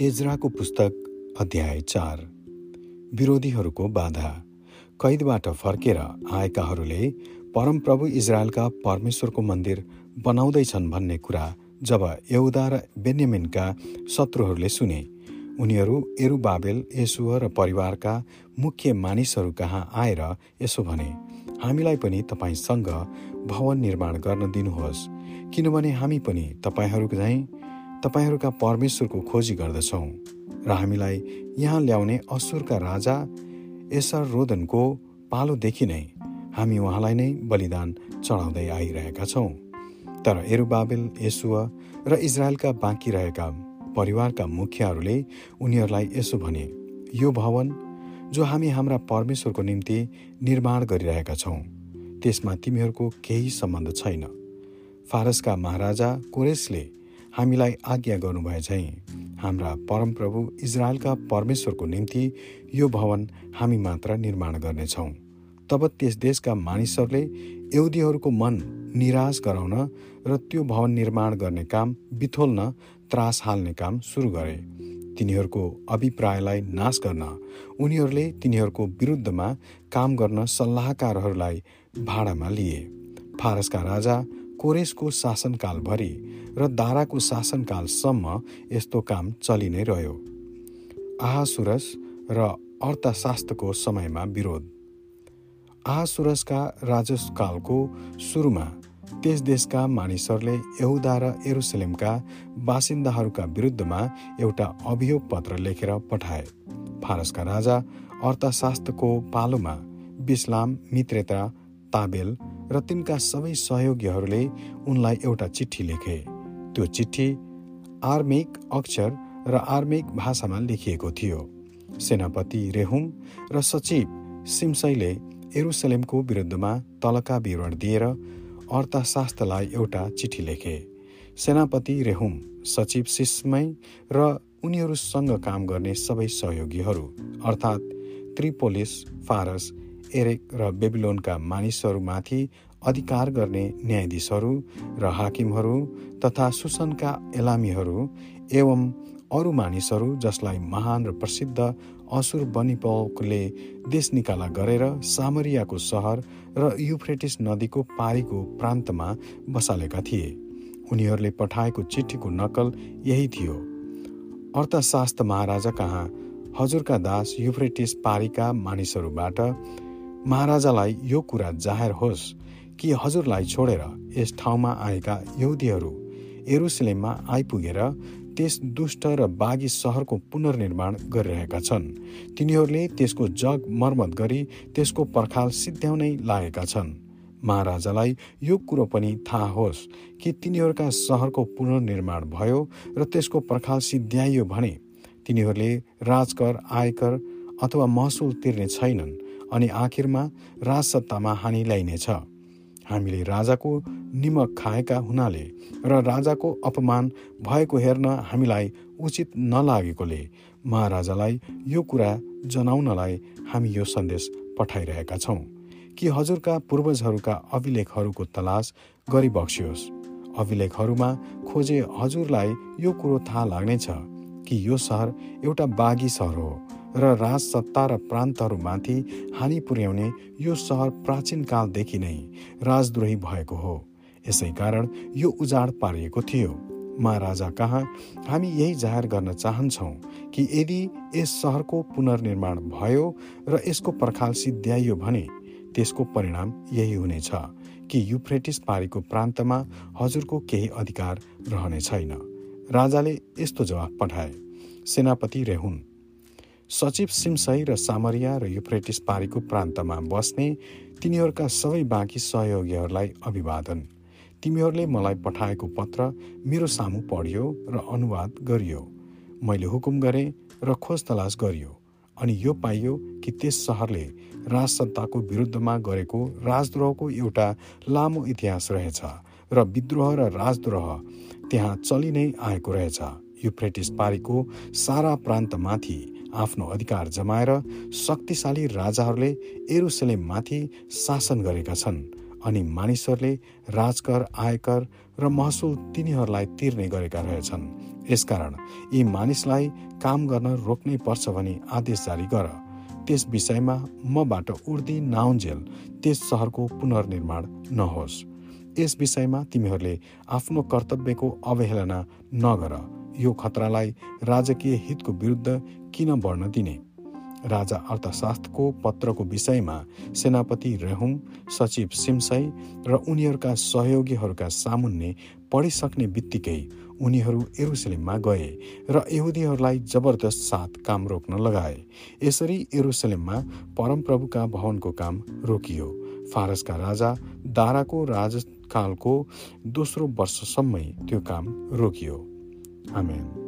एजराको पुस्तक अध्याय चार। विरोधीहरूको बाधा। कैदबाट फर्केर आएकाहरूले परमप्रभु इजरायलका परमेश्वरको मन्दिर बनाउँदैछन् भन्ने कुरा जब यहुदा र बेन्यामिनका शत्रुहरूले सुने। उनीहरू एरु बाबेल यसुह र परिवारका मुख्य मानिसहरू कहाँ आएर यसो भने हामीलाई पनि तपाईँसँग भवन निर्माण गर्न दिनुहोस्। किनभने हामी पनि तपाईँहरूको झैँ तपाईँहरूका परमेश्वरको खोजी गर्दछौँ र हामीलाई यहाँ ल्याउने असुरका राजा यसर रोदनको पालोदेखि नै हामी उहाँलाई नै बलिदान चढाउँदै आइरहेका छौँ। तर एरुबाबेल यसुव र इजरायलका बाँकी रहेका परिवारका मुखियाहरूले उनीहरूलाई यसो भने यो भवन जो हामी हाम्रा परमेश्वरको निम्ति निर्माण गरिरहेका छौँ त्यसमा तिमीहरूको केही सम्बन्ध छैन। फारसका महाराजा कोरेसले हामीलाई आज्ञा गर्नुभए झैँ हाम्रा परमप्रभु इजरायलका परमेश्वरको निम्ति यो भवन हामी मात्र निर्माण गर्नेछौँ। तब त्यस देशका मानिसहरूले यहुदीहरूको मन निराश गराउन र त्यो भवन निर्माण गर्ने काम बिथोल्न त्रास हाल्ने काम सुरु गरे। तिनीहरूको अभिप्रायलाई नाश गर्न उनीहरूले तिनीहरूको विरुद्धमा काम गर्न सल्लाहकारहरूलाई भाडामा लिए। फारसका राजा कोरेसको शासनकालभरि र दाराको शासनकालसम्म यस्तो काम चलि नै रह्यो। आहासुरस र अर्थशास्त्रको समयमा विरोध। आहासुरसका राजकालको सुरुमा त्यस देशका मानिसहरूले यहुदा र एरुसलेमका बासिन्दाहरूका विरुद्धमा एउटा अभियोग पत्र लेखेर पठाए। फारसका राजा अर्थशास्त्रको पालोमा बिस्लाम मित्रेता ताबेल र तिनका सबै सहयोगीहरूले उनलाई एउटा चिठी लेखे। त्यो चिठी आर्मेक अक्षर र आर्मेक भाषामा लेखिएको थियो। सेनापति रेहुम र सचिव सिमसैले एरुसलेमको विरुद्धमा तलका विवरण दिएर अर्थशास्त्रलाई एउटा चिठी लेखे। सेनापति रेहुम सचिव सिस्मय र उनीहरूसँग काम गर्ने सबै सहयोगीहरू अर्थात् त्रिपोलिस फारस एरेक र बेबिलोनका मानिसहरूमाथि अधिकार गर्ने न्यायाधीशहरू र हाकिमहरू तथा सुसनका एलामीहरू एवं अरू मानिसहरू जसलाई महान र प्रसिद्ध असुर बनिपलले देश निकाला गरेर सामरियाको सहर र युफ्रेटिस नदीको पारीको प्रान्तमा बसालेका थिए। उनीहरूले पठाएको चिठीको नकल यही थियो। अर्थशास्त्र महाराजा कहाँ हजुरका दास युफ्रेटिस पारीका मानिसहरूबाट महाराजालाई यो कुरा जाहेर होस् कि हजुरलाई छोडेर यस ठाउँमा आएका यहुदीहरू एरुसलेममा आइपुगेर त्यस दुष्ट र बागी सहरको पुनर्निर्माण गरिरहेका छन्। तिनीहरूले त्यसको जग मर्मत गरी त्यसको पर्खाल सिद्ध्याउनै लागेका छन्। महाराजालाई यो कुरो पनि थाहा होस् कि तिनीहरूका सहरको पुनर्निर्माण भयो र त्यसको पर्खाल सिद्ध्याइयो भने तिनीहरूले राजकर आयकर अथवा महसुल तिर्ने छैनन्। अनि आखिरमा राजसत्तामा हानि ल्याइनेछ। हामीले राजाको निमक खाएका हुनाले र राजाको अपमान भएको हेर्न हामीलाई उचित नलागेकोले महाराजालाई यो कुरा जनाउनलाई हामी यो सन्देश पठाइरहेका छौँ कि हजुरका पूर्वजहरूका अभिलेखहरूको तलास गरिबक्सियोस्। अभिलेखहरूमा खोजे हजुरलाई यो कुरो थाहा लाग्नेछ कि यो सहर एउटा बागी सहर हो। र राजसत्ता र प्रान्तहरूमाथि हानि पुर्याउने यो सहर प्राचीन कालदेखि नै राजद्रोही भएको हो। यसै कारण यो उजाड पारिएको थियो। महाराजा कहाँ? हामी यही जाहेर गर्न चाहन्छौँ कि यदि यस सहरको पुनर्निर्माण भयो र यसको पर्खाल सिद्ध्याइयो भने त्यसको परिणाम यही हुनेछ कि युफ्रेटिस पारीको प्रान्तमा हजुरको केही अधिकार रहने छैन। राजाले यस्तो जवाफ पठाए। सेनापति रेहुन सचिव सिमसई र सामरिया र युफ्रेटिस पारीको प्रान्तमा बस्ने तिनीहरूका सबै बाँकी सहयोगीहरूलाई अभिवादन। तिमीहरूले मलाई पठाएको पत्र मेरो सामु पढियो र अनुवाद गरियो। मैले हुकुम गरेँ र खोज तलास गरियो अनि यो पाइयो कि त्यस सहरले राजसत्ताको विरुद्धमा गरेको राजद्रोहको एउटा लामो इतिहास रहेछ र विद्रोह र राजद्रोह त्यहाँ चलि नै आएको रहेछ। युफ्रेटिस पारीको सारा प्रान्तमाथि आफ्नो अधिकार जमाएर शक्तिशाली राजाहरूले एरुसलेममाथि शासन गरेका छन् अनि मानिसहरूले राजकर आयकर र महसुल तिनीहरूलाई तिर्ने गरेका रहेछन्। यसकारण यी मानिसलाई काम गर्न रोक्नै पर्छ भनी आदेश जारी गर। त्यस विषयमा मबाट उर्दी नाउन्जेल त्यस सहरको पुनर्निर्माण नहोस्। यस विषयमा तिमीहरूले आफ्नो कर्तव्यको अवहेलना नगर। यो खतरालाई राजकीय हितको विरुद्ध किन बढ्न दिने? राजा अर्थशास्त्रको पत्रको विषयमा सेनापति रेहुम सचिव सिमसई र उनीहरूका सहयोगीहरूका सामुन्ने पढिसक्ने बित्तिकै उनीहरू एरुसलेममा गए र यहुदीहरूलाई जबरदस्त साथ काम रोक्न लगाए। यसरी एरुसलेममा परमप्रभुका भवनको काम रोकियो। फारसका राजा दाराको राजकालको दोस्रो वर्षसम्मै त्यो काम रोकियो। Amén.